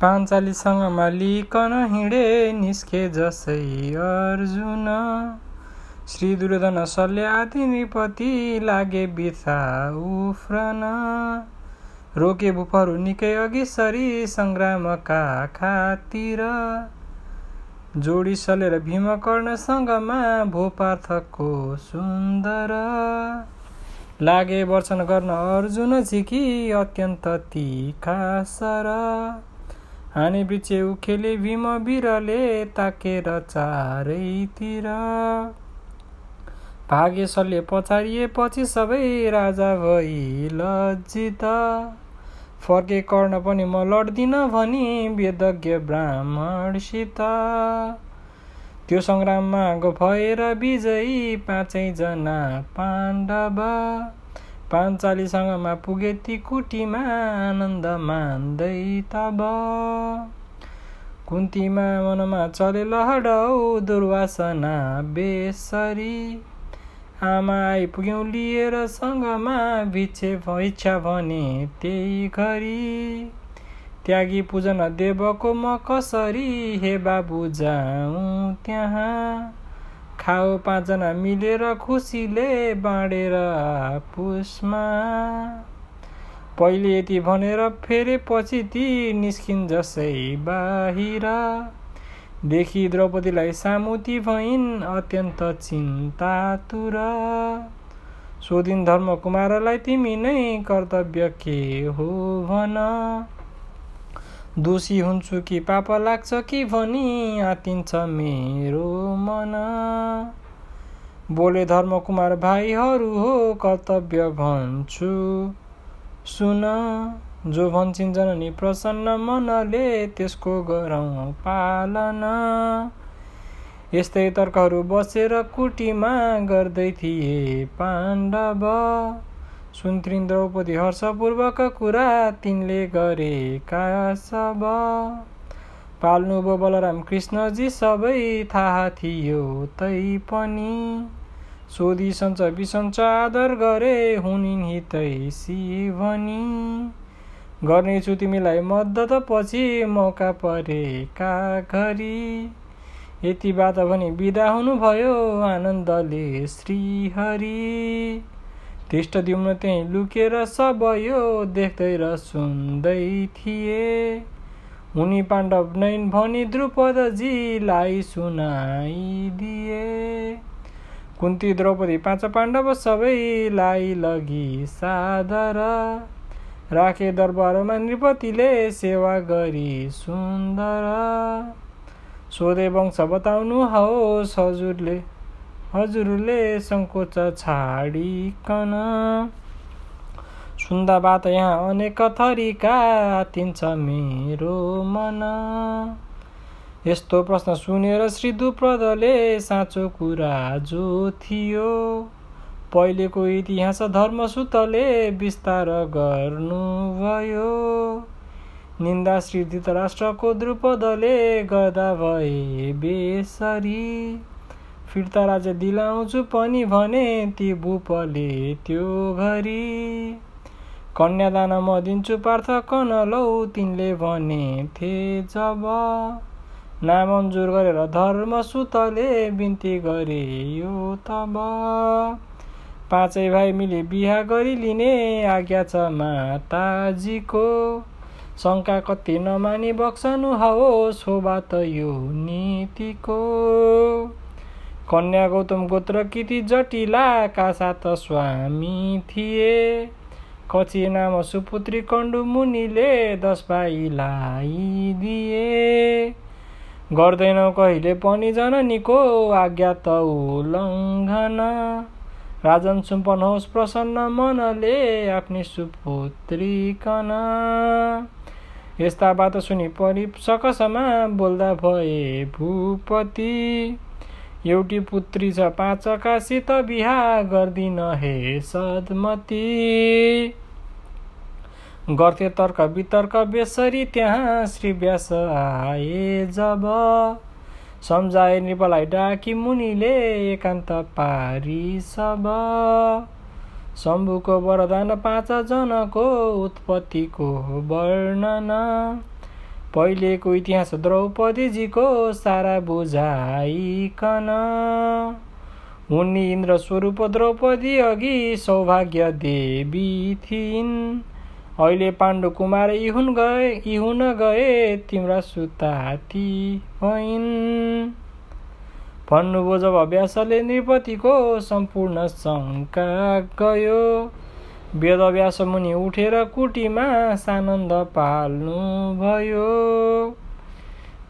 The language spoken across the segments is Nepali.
पाञ्चालीसँग मालिकन हिँडे निस्के जसै अर्जुन। श्री दुर्योधन शल्य आदि नृपति लागे बिथा उफ्रन। रोके भूपहरू निकै अघि सरी सङ्ग्रामका खातिर। जोडी सलेर भीमकर्णसँगमा भोपार्थको सुन्दर। लागे वर्षन गर्न अर्जुन झिकी अत्यन्त तिखा सर हाने वृक्ष उखेले भीम बिरले ताकेर चारैतिर। भागे सल्ले पछाडिएपछि सबै राजा भई लज्जित। फर्के कर्ण पनि म लड्दिन भनी वेदज्ञ ब्राह्मणसित। त्यो सङ्ग्राममा भएर विजयी पाँचैजना पाण्डव। पाञ्चालीसँगमा पुगे ती कुटीमा आनन्द मान्दै तब। कुन्तीमा मनमा चले लहडौ दुर्वासना बेसरी। आमा आइपुग्यौँ लिएर सँगमा भिक्षे इच्छा भने त्यही घरी। त्यागी पूजन देवको म कसरी हे बाबु जाउँ त्यहाँ। खाऊ पाँचजना मिलेर खुसीले बाँडेर पुसमा। पहिले यति भनेर फेरेपछि ती निस्किन् जसै बाहिर। देखि द्रौपदीलाई सामुती भइन् अत्यन्त चिन्तातुर। सोधिन् धर्मकुमारलाई तिमी नै कर्तव्य के हो भन। दोषी हुन्छु कि पाप लाग्छ कि भनी आतिन्छ मेरो मन। बोले धर्मकुमार भाइहरू हो कर्तव्य भन्छु। सुन जो भन्छन् जननी प्रसन्न मनले त्यसको गरौँ पालन। यस्तै तर्कहरू बसेर कुटीमा गर्दै थिए पाण्डव। सुन्थिन् द्रौपदी हर्षपूर्वक कुरा तिनले गरेका सब। पाल्नुभयो बलराम कृष्णजी सबै थाहा थियो तै पनि। सोधी सञ्च बिसञ्च आदर गरे हुनिन् हितैसी भनी गर्नेछु तिमीलाई मद्दत पछि मौका परेका घरी। यति बात भने बिदा हुनुभयो आनन्दले श्रीहरि। धृष्टद्युम्न त्यहीँ लुकेर सब यो देख्दै र सुन्दै थिए। उनी पाण्डव नैन भनी द्रुपदजीलाई सुनाइदिए। कुन्ती द्रौपदी पाँच पाण्डव सबैलाई लगी सादर। राखे दरबारमा नृपतिले सेवा गरी सुन्दर। सोधे वंश होस् हजुरले। हजुरले सङ्कोच छाडिकन सुन्दा बात यहाँ अनेक थरीका आतिन्छ मेरो मन। यस्तो प्रश्न सुनेर श्री दुप्रदले साँचो कुरा जो थियो पहिलेको इतिहास धर्मसूतले विस्तार गर्नुभयो। निन्दा श्री धृतराष्ट्रको द्रुपदले गर्दा भए बेसरी फिर्ता राज्य दिलाउँछु पनि भने ती बुपले त्यो घरी। कन्यादान म दिन्छु पार्थ कनलौ तिनले भने थे जब नामन्जुर गरेर धर्मसुतले बिन्ती गरे यो तब। पाँचै भाइ मिली बिहा गरिलिने आज्ञा छ माताजीको। शङ्का कति नमानी बक्सनु हो बात यो नीतिको। कन्या गौतम गोत्र किति जटिलाका साथ स्वामी थिए। कची नाम सुपुत्री कण्डु मुनिले दस भाइलाई दिए। गर्दैनौ कहिले पनि जननीको आज्ञा त उल्लङ्घन। राजन सुम्पन प्रसन्न मनले आफ्नै सुपुत्रीकन यस्ता बात सुनि परि सकसमा बोल्दा भए भूपति। एउटी पुत्री छ पाँचकासित बिहा गर्दिन हे सदमती। गर्थे तर्क वितर्क बेसरी त्यहाँ श्री व्यास आए जब। सम्झाए नृपलाई डाकी मुनिले एकान्त पारी सब। शम्भुको वरदान पाँचजनाको उत्पत्तिको वर्णन। पहिलेको इतिहास द्रौपदीजीको सारा बुझाइकन। उनी इन्द्र स्वरूप द्रौपदी अघि सौभाग्य देवी थिइन्। अहिले पाण्डु कुमार इहुन गए इहुन गए तिम्रा सुताती भइन्। भन्नुभयो जब व्यासले नृपतिको सम्पूर्ण शङ्का गयो वेदव्यास मुनि उठेर कुटीमा सानन्द पाल्नु भयो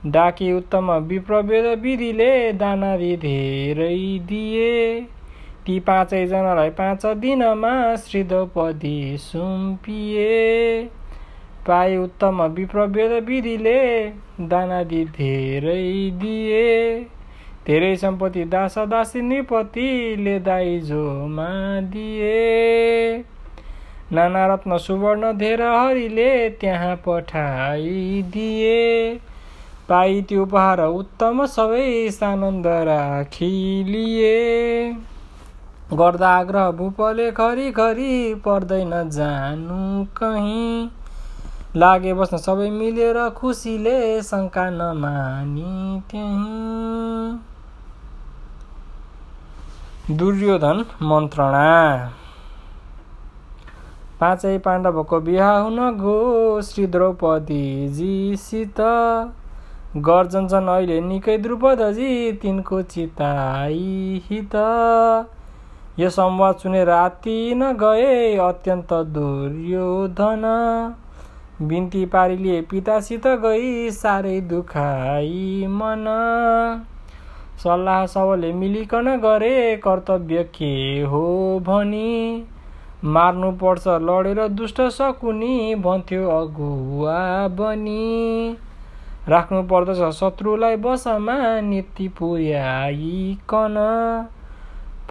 डाकी उत्तम विप्रवेद विधिले दानादि धेरै दिए। ती पाँचैजनालाई पाँच दिनमा श्री द्रौपदी सुम्पिए। पाए उत्तम विप्रवेद विधिले दानादि धेरै दिए। धेरै सम्पत्ति दास दासी नृपतिले दाइजोमा दिए। नाना रत्न सुवर्ण धेर हरिले त्यहाँ पठाइदिए पाइ त्यो उपहार उत्तम सबै सानन्द राखिलिए गर्दा आग्रह भूपले खरी खरी पर्दैन जानु कहीँ। लागे बस्न सबै मिलेर खुसीले शङ्का नमानी त्यहीँ। दुर्योधन मन्त्रणा। पाँचै पाण्डवको बिहा हुन गो श्री द्रौपदीजीसित गर्जन्छन् अहिले निकै द्रुपदजी तिनको चिताई हित। यो संवाद सुनेर आत्तिन गए अत्यन्त दुर्योधन। बिन्ती पारिलिए पितासित गई साह्रै दुखाई मन। सल्लाह सबले मिलिकन गरे कर्तव्य के हो भनी। मार्नु पर्छ लडेर दुष्ट सकुनी भन्थ्यो अगुवा बनी। राख्नु पर्दछ शत्रुलाई बसमा नीति पुर्याइकन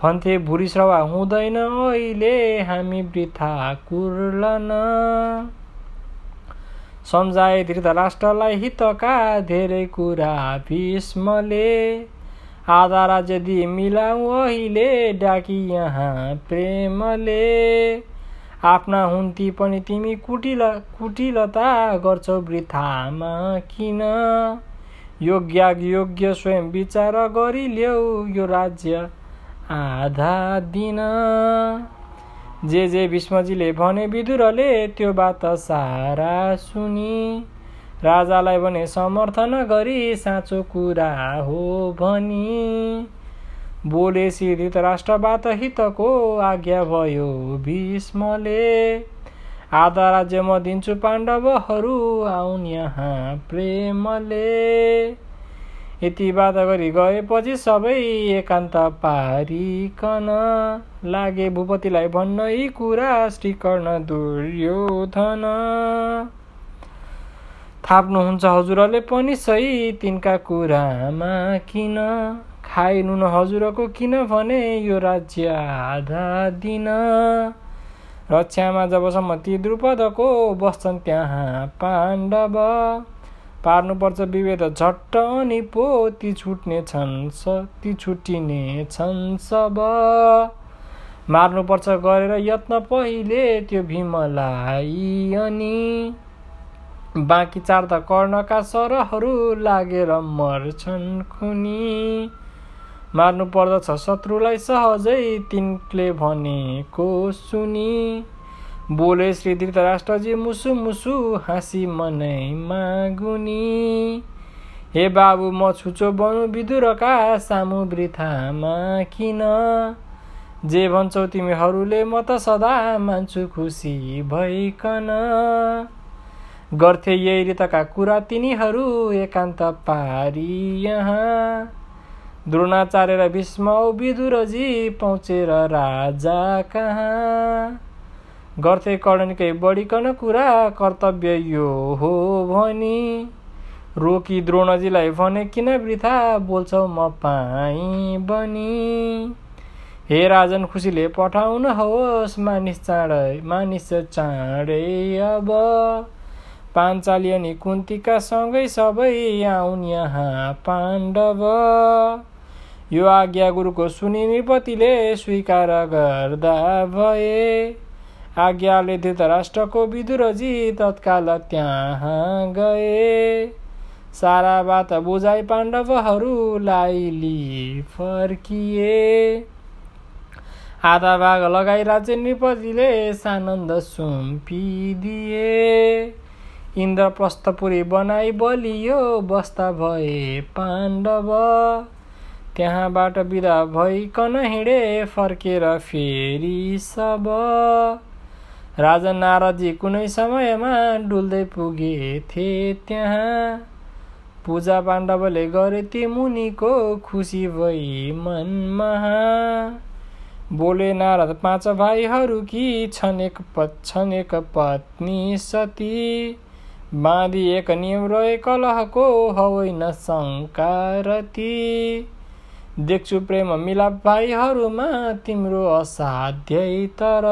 भन्थे भुरिश्रवा हुँदैन अहिले हामी वृथा कुर्लन। सम्झाए धृतराष्ट्रलाई हितका धेरै कुरा भीष्मले आधा राज्य दिए मिलाऊ अहिले डाकी यहाँ प्रेमले। आफ्ना हुन्ती पनि तिमी कुटिल कुटिलता गर्छौ वृथामा किन? योग्य योग्य स्वयं विचार गरिल्याउ यो राज्य आधा दिन। जे जे भीष्मजीले भने विदुरले त्यो बात सारा सुनि। राजालाई भने समर्थन गरी साँचो कुरा हो भनी। बोले श्री राष्ट्रबाट हितको आज्ञा भयो भीष्मले। आधा राज्य म दिन्छु पाण्डवहरू आउन् यहाँ प्रेमले। यति बात गरी गएपछि सबै एकान्त पारिकन लागे। भूपतिलाई भन्न यी कुरा श्रीकर्ण दुर्योधन। थाप्नुहुन्छ हजुरले पनि सही तिनका कुरामा किन? खाइनु न हजुरको किनभने यो राज्य आधा दिन। रक्षामा जबसम्म ती द्रुपदको बस्छन् त्यहाँ पाण्डव। पार्नुपर्छ विभेद झट्ट अनि पो ती छुट्ने छन् ती छुट्टिने छन् सब। मार्नुपर्छ गरेर यत्न पहिले त्यो भीमलाई अनि बाँकी चार त कर्णका सरहरू लागेर मर्छन् खुनी। मार्नु पर्दछ शत्रुलाई सहजै तिनले भनेको सुनि। बोले श्री धृतराष्ट्रजी मुसु मुसु हाँसी मनै मागुनी हे बाबु म छुचो बनु विदुरका सामु वृथामा किन? जे भन्छौ तिमीहरूले म त सदा मान्छु खुसी भइकन। गर्थे यही रीतका कुरा तिनीहरू एकान्त पारी यहाँ। द्रोणाचार्य र भीष्म विदुरजी पहुँचेर राजा कहाँ? गर्थे कर्णनिकै बढिकन कुरा कर्तव्य यो हो भनी। रोकी द्रोणजीलाई भने किन वृथा? बोल्छौ म पाइ बनी हे राजन खुसीले पठाउनुहोस् मानिस चाँडै मानिस चाँडै अब। पाञ्चाली अनि कुन्तीका सँगै सबै आउन् यहाँ पाण्डव। यो आज्ञा गुरुको सुनि नृपतिले स्वीकार गर्दा भए। आज्ञाले धृतराष्ट्रको विदुरजी तत्काल त्यहाँ गए। सारा बात बुझाइ पाण्डवहरूलाई लि फर्किए आधा भाग लगाई राज्य नृपतिले सानन्द सुम्पिदिए। इन्द्रप्रस्थपुरी बनाई बलियो बस्दा भए पाण्डव। त्यहाँबाट बिदा भइकन हिँडे फर्केर फेरि सब। राजा नारदजी कुनै समयमा डुल्दै पुगेथे त्यहाँ। पूजा पाण्डवले गरे ती मुनिको खुसी भई मनमा। बोले नारद पाँच भाइहरू कि छन्? एक छन् एक पत्नी सती। बाँधी एक नियम रहे कलहको होइन शङ्कारती देख्छु प्रेम मिलाप भाइहरूमा तिम्रो असाध्यै तर।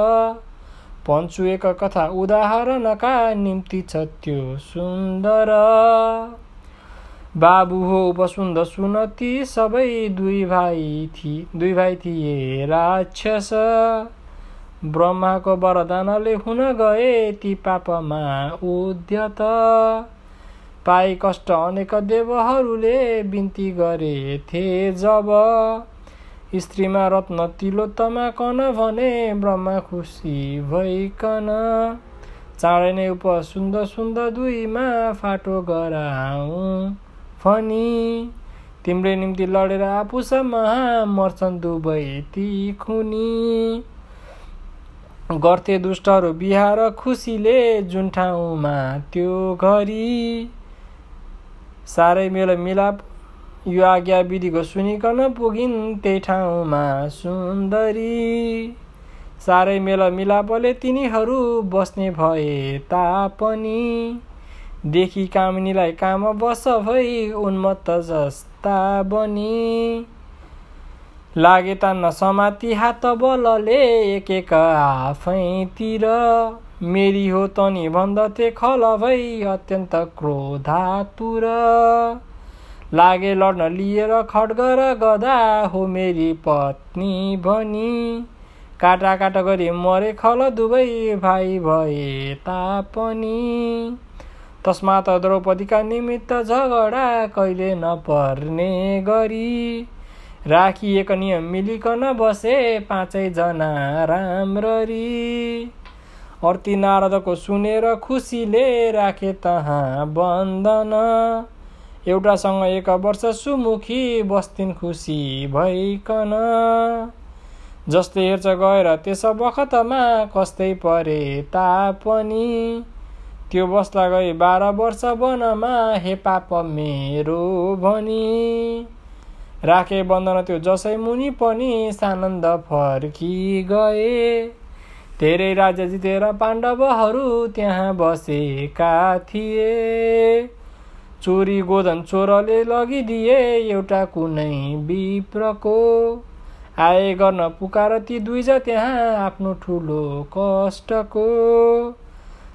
भन्छु एक कथा उदाहरणका निम्ति छ त्यो सुन्दर। बाबु हो उपसुन्द सुन ती सबै दुई भाइ थिए दुई भाइ थिए राक्षस। ब्रह्माको वरदानले हुन गए ती पापमा उद्यत। पाइ कष्ट अनेक देवहरूले बिन्ती गरेथे जब स्त्रीमा रत्न तिलोत्तमा भने ब्रह्मा खुसी भइकन। चाँडै नै उप सुन्द सुन्द दुईमा फाटो गराऊ फनी तिम्रै निम्ति लडेर आफूसम्म मर्छन् दुवै ती खुनी। गर्थे दुष्टहरू बिहार खुसीले जुन ठाउँमा त्यो घरी। साह्रै मेल मिलाप यो आज्ञा विधिको सुनिकन पुगिन् त्यही ठाउँमा सुन्दरी। साह्रै मेल मिलापले तिनीहरू बस्ने भए तापनि। देखि कामिनीलाई काम बस भई उन्मत्त जस्ता बनी। लागे तान्न समाति हात बलले एक एक आफैतिर। मेरी हो तनी भन्दथे खल भई अत्यन्त क्रोधातुर। लागे लड्न लिएर खड्ग र गदा हो मेरी पत्नी भनी। काटा काटा गरी मरे खल दुवै भाइ भए तापनि। तस्मात द्रौपदीका निमित्त झगडा कहिले नपर्ने गरी। राखिएको नियम मिलिकन बसे पाँचैजना राम्ररी। अर्ती नारदको सुनेर खुसीले राखे तहाँ बन्दन एउटासँग एक वर्ष सुमुखी बस्थिन् खुसी भइकन। जस्तै हेर्छ गएर त्यस बखतमा कस्तै परे तापनि। त्यो बस्दा गई बाह्र वर्ष वनमा हे पाप मेरो भनी। राखे बन्दन त्यो जसै मुनि पनि सानन्द फर्की गए। धेरै राज्य जितेर पाण्डवहरू त्यहाँ बसेका थिए। चोरी गोधन चोरले लगिदिए एउटा कुनै विप्रको। आए गर्न पुकार ती दुईज त्यहाँ आफ्नो ठुलो कष्टको।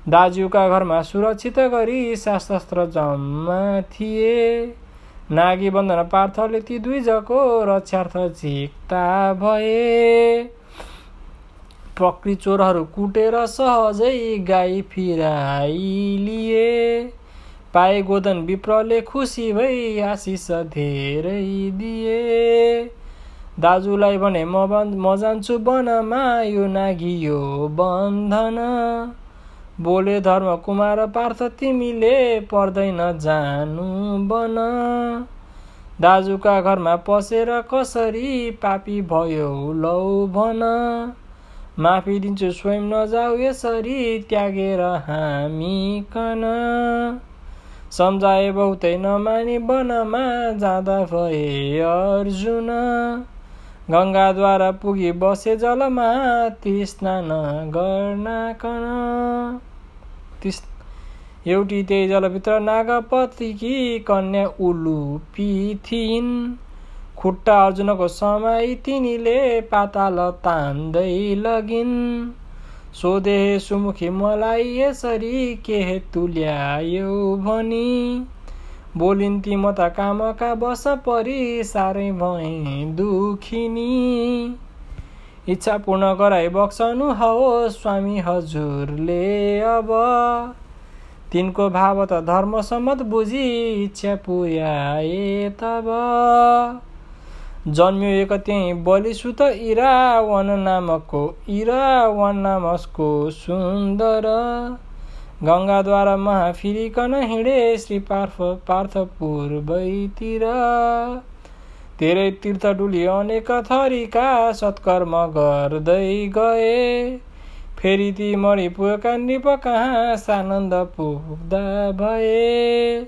दाजुका घरमा सुरक्षित गरी शास्त्र जम्मा थिए। नागी बन्धन पार्थले ती दुईजको रक्षार्थ झिक्ता भए। पक्री चोरहरू कुटेर सहजै गाई फिराइलिए। पाए गोदन विप्रले खुसी भई आशिष धेरै दिए। दाजुलाई भने म म जान्छु वनमा यो नागियो बन्धन। बोले धर्म कुमार पार्थ तिमीले पर्दैन जानु बन। दाजुका घरमा पसेर कसरी पापी भयो लौ भन। माफी दिन्छु स्वयं नजाऊ यसरी त्यागेर हामी कन। सम्झाए बहुतै नमानी वनमा जाँदा भए अर्जुन। गङ्गाद्वारा पुगी बसे जलमा स्नान गर्नाकन एउटी त्यही जलभित्र नागपतिकी कन्या उलुपी थिइन् खुट्टा अर्जुनको समय तिनीले पाताल तान्दै लगिन्। सोधे सुमुखी मलाई यसरी के हेतु ल्यायो भनी? बोलिन्ती म त कामका बस परी साह्रै भएँ दुखिनी। इच्छा पूर्ण गराइ बक्सनु होस् स्वामी हजुरले अब। तिनको भाव त धर्मसम्मत बुझी इच्छा पुर्याए तब। जन्मियो एक त्यहीँ बलिसुत इरावन नामको इरावन नामको सुन्दर गङ्गाद्वारा महाफिरिकन हिँडे श्री पार्थ पार्थपुर भैतिर। धेरै तीर्थ डुली अनेक थरीका सत्कर्म गर्दै गए। फेरि ती मणिपुरका निप कहाँ सानन्द पुग्दा भए।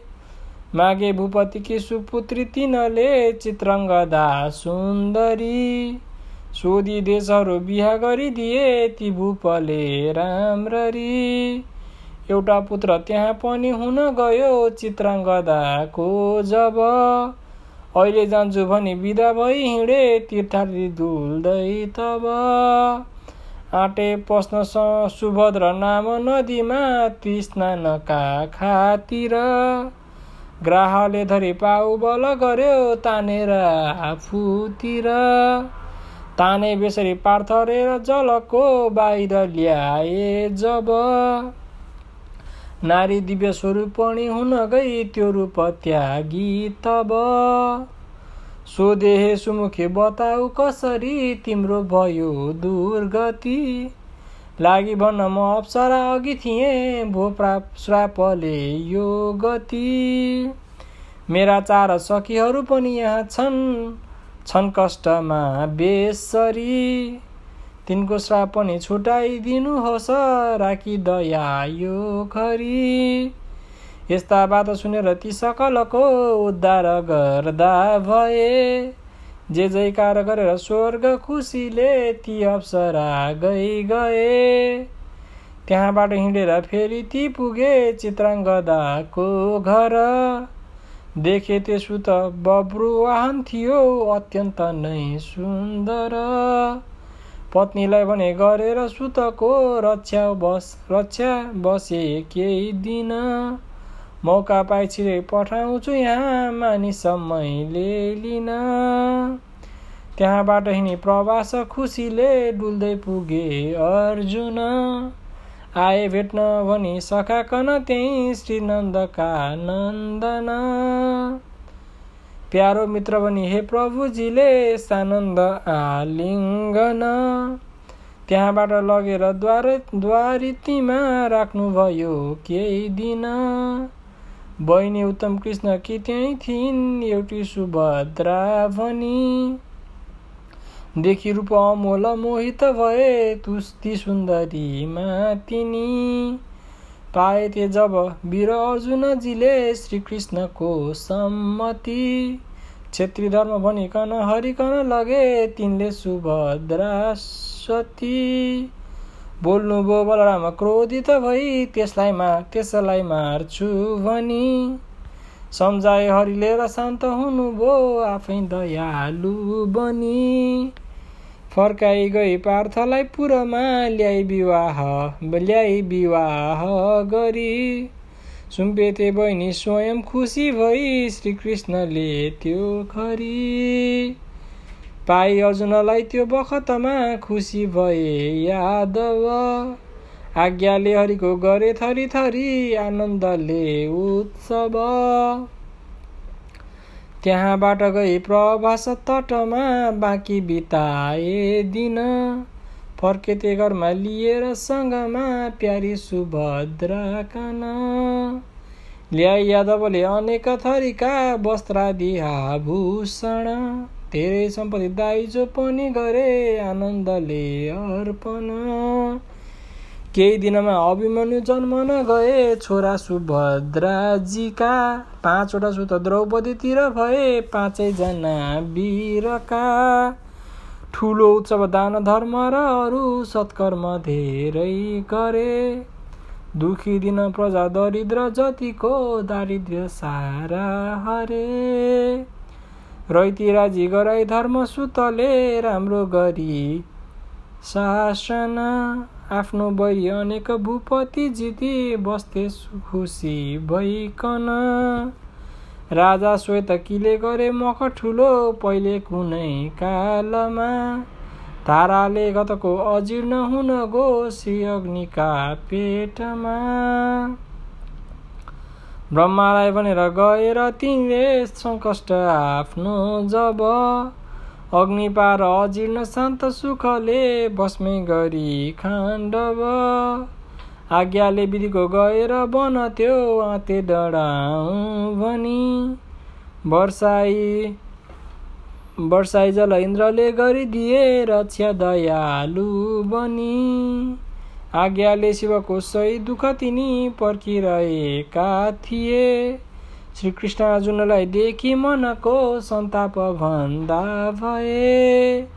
मागे भूपतिकी सुपुत्री तिनले चित्रङ्गदा सुन्दरी सोधी देशहरू बिहा गरिदिए ती भूपले राम्ररी। एउटा पुत्र त्यहाँ पनि हुन गयो चित्राङ्गदाको जब। अहिले जान्छु भनी बिदा भई हिँडे तीर्थार्थी डुल्दै तब। आँटे पस्न सुभद्र नाम नदीमा तृष्णानका खातिर। ग्राहले धरी पाउ बल गर्यो तानेर आफूतिर। ताने बेसरी पार्थरेर जलको बाहिर ल्याए जब। नारी दिव्य स्वरूपणी हुन गई त्यो रूप त्यागी तब। सोधे हे सुमुखे बताऊ कसरी तिम्रो भयो दुर्गति। लागि भन्न म अप्सरा अघि थिएँ भो श्रापले यो गति। मेरा चार सखीहरू पनि यहाँ छन् छन् कष्टमा बेसरी। तिनको श्राप पनि छुटाइदिनुहोस् राखी दया यो घरी यस्ता बात सुनेर ती सकलको उद्धार गर्दा भए। जे जयकार गरेर स्वर्ग खुसीले ती अप्सरा गई गए। त्यहाँबाट हिँडेर फेरि ती पुगे चित्राङ्गदाको घर। देखे त्यसो त बब्रु वाहन थियो अत्यन्त नै सुन्दर। पत्नीलाई भने गरेर सुतको रक्षा बस रक्षा बसे केही दिन। मौका पाइ छिरै पठाउँछु यहाँ मानिस मैले लिन त्यहाँबाट हिँडी प्रवास खुसीले डुल्दै पुगे अर्जुन। आए भेट्न भनी सखाकन त्यहीँ श्रीनन्दका नन्दन। प्यारो मित्र पनि हे प्रभुजीले सानन्द आलिङ्गन। त्यहाँबाट लगेर द्वार द्वारितीमा राख्नुभयो केही दिन। बहिनी उत्तम कृष्ण कि त्यहीँ थिइन् एउटी सुभद्रा भनी देखि रूप अमोल मोहित भए तुस्ती सुन्दरीमा तिनी पाए ते जब वीर अर्जुनजीले श्रीकृष्णको सम्मति। क्षेत्री धर्म भनिकन हरिकन लगे तिनले सुभद्रा सती बोल्नुभयो बलराम क्रोधित भई त्यसलाई मा त्यसलाई मार्छु भनी। सम्झाए हरिले र शान्त हुनुभयो आफै दयालु बनी। फर्काइ गई पार्थलाई पुरमा ल्याई विवाह ल्याई विवाह गरी। सुम्पेथे बहिनी स्वयं खुसी भई श्रीकृष्णले त्यो खरी। पाइ अर्जुनलाई त्यो बखतमा खुसी भए यादव। आज्ञाले हरिको गरे थरी थरी आनन्दले उत्सव। त्यहाँबाट गई प्रवास तटमा बाँकी बिताए दिन। फर्केते घरमा लिएर सँगमा प्यारी सुभद्रा कान। ल्याई यादवले अनेक थरीका वस्त्रादि आभूषण। धेरै सम्पत्ति दाइजो पनि गरे आनन्दले अर्पण। केही दिनमा अभिमन्यु जन्मन गए छोरा सुभद्राजीका। पाँचवटा सुत द्रौपदीतिर भए पाँचैजना वीरका। ठुलो उत्सव दान धर्म र अरू सत्कर्म धेरै गरे। दुखी दिन प्रजा दरिद्र जतिको दारिद्र्य सारा हरे। रैती राजी गराई धर्म सुतले राम्रो गरी शासन। आफ्नो बैरी अनेक भूपति जिती बस्थे खुसी भइकन। राजा श्वेत किले गरे मख ठुलो पहिले कुनै कालमा। ताराले गतको अजीर्ण हुन गो श्री अग्निका पेटमा। ब्रह्मालाई भनेर गएर तिनले सङ्कष्ट आफ्नो जब अग्निपार अजीर्ण शान्त सुखले बस्मै गरी खाण्डव। आज्ञाले विधिको गएर बन त्यो आते डढाउँ भनी वर्षाई वर्षाई जल इन्द्रले गरिदिए रक्षा दयालु बनी। आज्ञाले शिवको सही दुःख तिनी पर्खिरहेका थिए। श्रीकृष्ण अर्जुनलाई देखि मनको सन्ताप भन्दा भए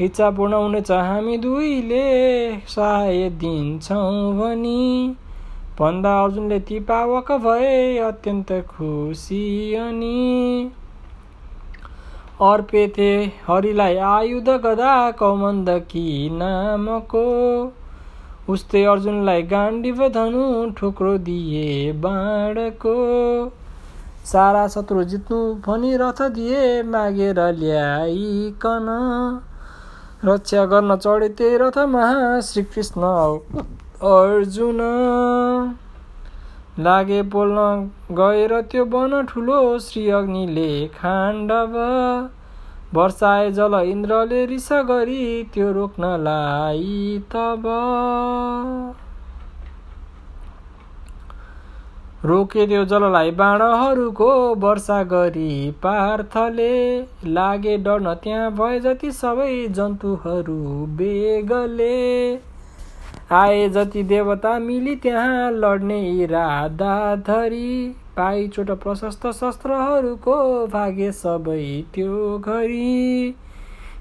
इच्छा पूर्ण हुनेछ हामी दुईले सहाय दिन्छौँ भनी। भन्दा अर्जुनले ती पावक भए अत्यन्त खुसी अनि अर्पेथे हरिलाई आयुध गदा कौमन्दकी नामको। उस्तै अर्जुनलाई गाण्डिव धनु ठोक्रो दिए बाँडको सारा शत्रु जित्नु भनी रथ दिए मागेर ल्याइकन। रक्षा गर्न चढे त्यही रथमा श्रीकृष्ण। अर्जुन लागे बोल्न गएर त्यो बन ठुलो श्री अग्निले खाण्डव वर्षाए जल इन्द्रले रिस गरी त्यो रोक्नलाई तब। रोकेद्यो जललाई बाणहरूको वर्षा गरी पार्थले लागे डर्न त्यहाँ भए जति सबै जन्तुहरू बेगले। आए जति देवता मिली त्यहाँ लड्ने इरादा धरी पाइ चोट प्रशस्त शस्त्रहरूको भागे सबै त्यो घरी।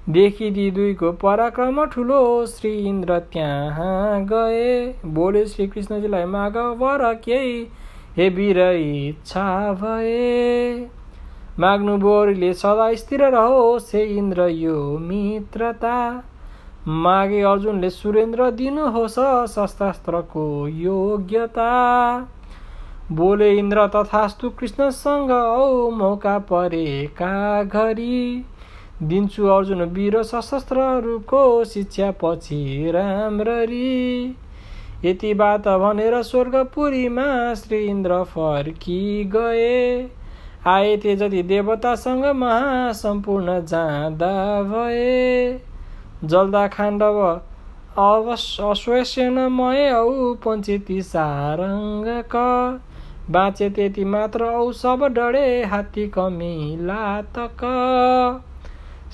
देखिदी दुईको पराक्रम ठुलो श्री इन्द्र त्यहाँ गए। बोले श्रीकृष्णजीलाई माग वर केही हे वीर इच्छा भए। माग्नु बोरीले सदा स्थिर रहोस् हे इन्द्र यो मित्रता। मागे अर्जुनले सुरेन्द्र दिनुहोस् शस्त्रास्त्रको योग्यता। बोले इन्द्र तथास्तु कृष्णसँग औ मौका परेका घरी। दिन्छु अर्जुन वीर सशस्त्रहरूको शिक्षा पछि राम्ररी। यति बात भनेर स्वर्गपुरीमा श्री इन्द्र फर्की गए। आए ते जति देवतासँग महासम्पूर्ण जाँदा भए। जल्दा खाण्डव अश्वेसेनमय औ पञ्चेती सारङ्गक। बाँचे त्यति मात्र औ सब डढे हात्ती कमिला तक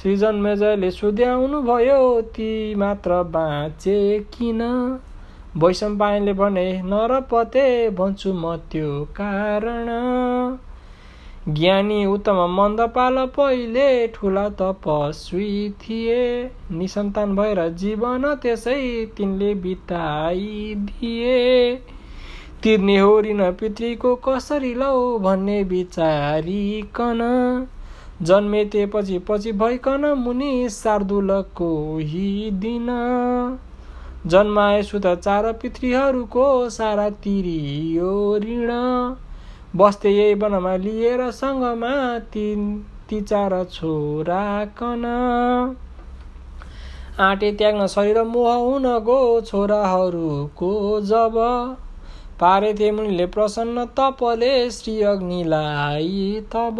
सृजन मेजरले सुध्याउनु भयो ती मात्र बाँचे किन? वैशम्पायनले भने नरपते भन्छु म त्यो कारण। ज्ञानी उत्तम मन्दपाल पहिले ठुला तपस्वी थिए। निसन्तान भएर जीवन त्यसै तिनले बिताइदिए। तिर्ने होरिन पितृको कसरी लौ भन्ने विचारिकन। जन्मेतेपछि पछि भइकन मुनि शार्दुलको ही दिन जन्माए सुत चार पितृहरूको सारा तिरियो ऋण। बस्थे यही वनमा लिएर सँगमा तिन ती चार छोरा कन। आँटे त्याग्न शरीर मोह हुन गो छोराहरूको जब। पारे थिए मुनिले प्रसन्न तपले श्री अग्निलाई तब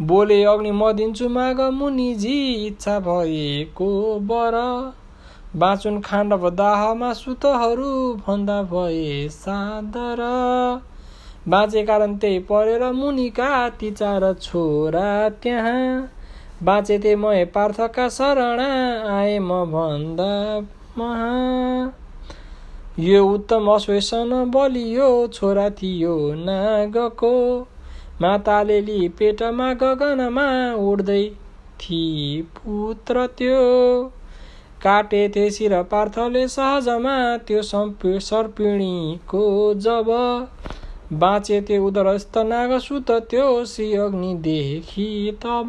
बोले अग्नि म दिन्छु माग मुनिजी इच्छा भएको बर। बाँचुन खाण्डव दाहमा सुतहरू भन्दा भए सादर बाँचे कारण त्यही परेर मुनिका ती चार छोरा त्यहाँ। बाँचे त्यही म पार्थका शरणा आए म भन्दा महा। यो उत्तम अश्वेसन बलियो छोरा थियो नागको। माताले लि पेटमा गगनमा उड्दै थि पुत्र त्यो। काटे थिए र पार्थले सहजमा त्यो सर्पिणीको जब बाँचे त्यो उदरस्थ नागसुत त्यो श्री अग्निदेखि तब।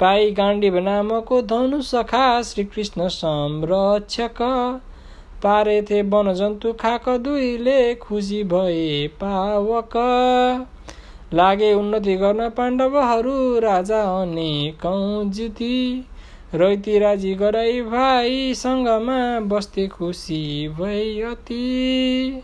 पाई गाण्डीव नामको धनु सखा श्रीकृष्ण संरक्षक पारेथे वनजन्तु खाक दुईले खुसी भए पावक। लागे उन्नति गर्न पाण्डवहरू राजा अनेकौँ जिती। रैती राजी गराई भाइसँगमा बस्थे खुसी भई अति।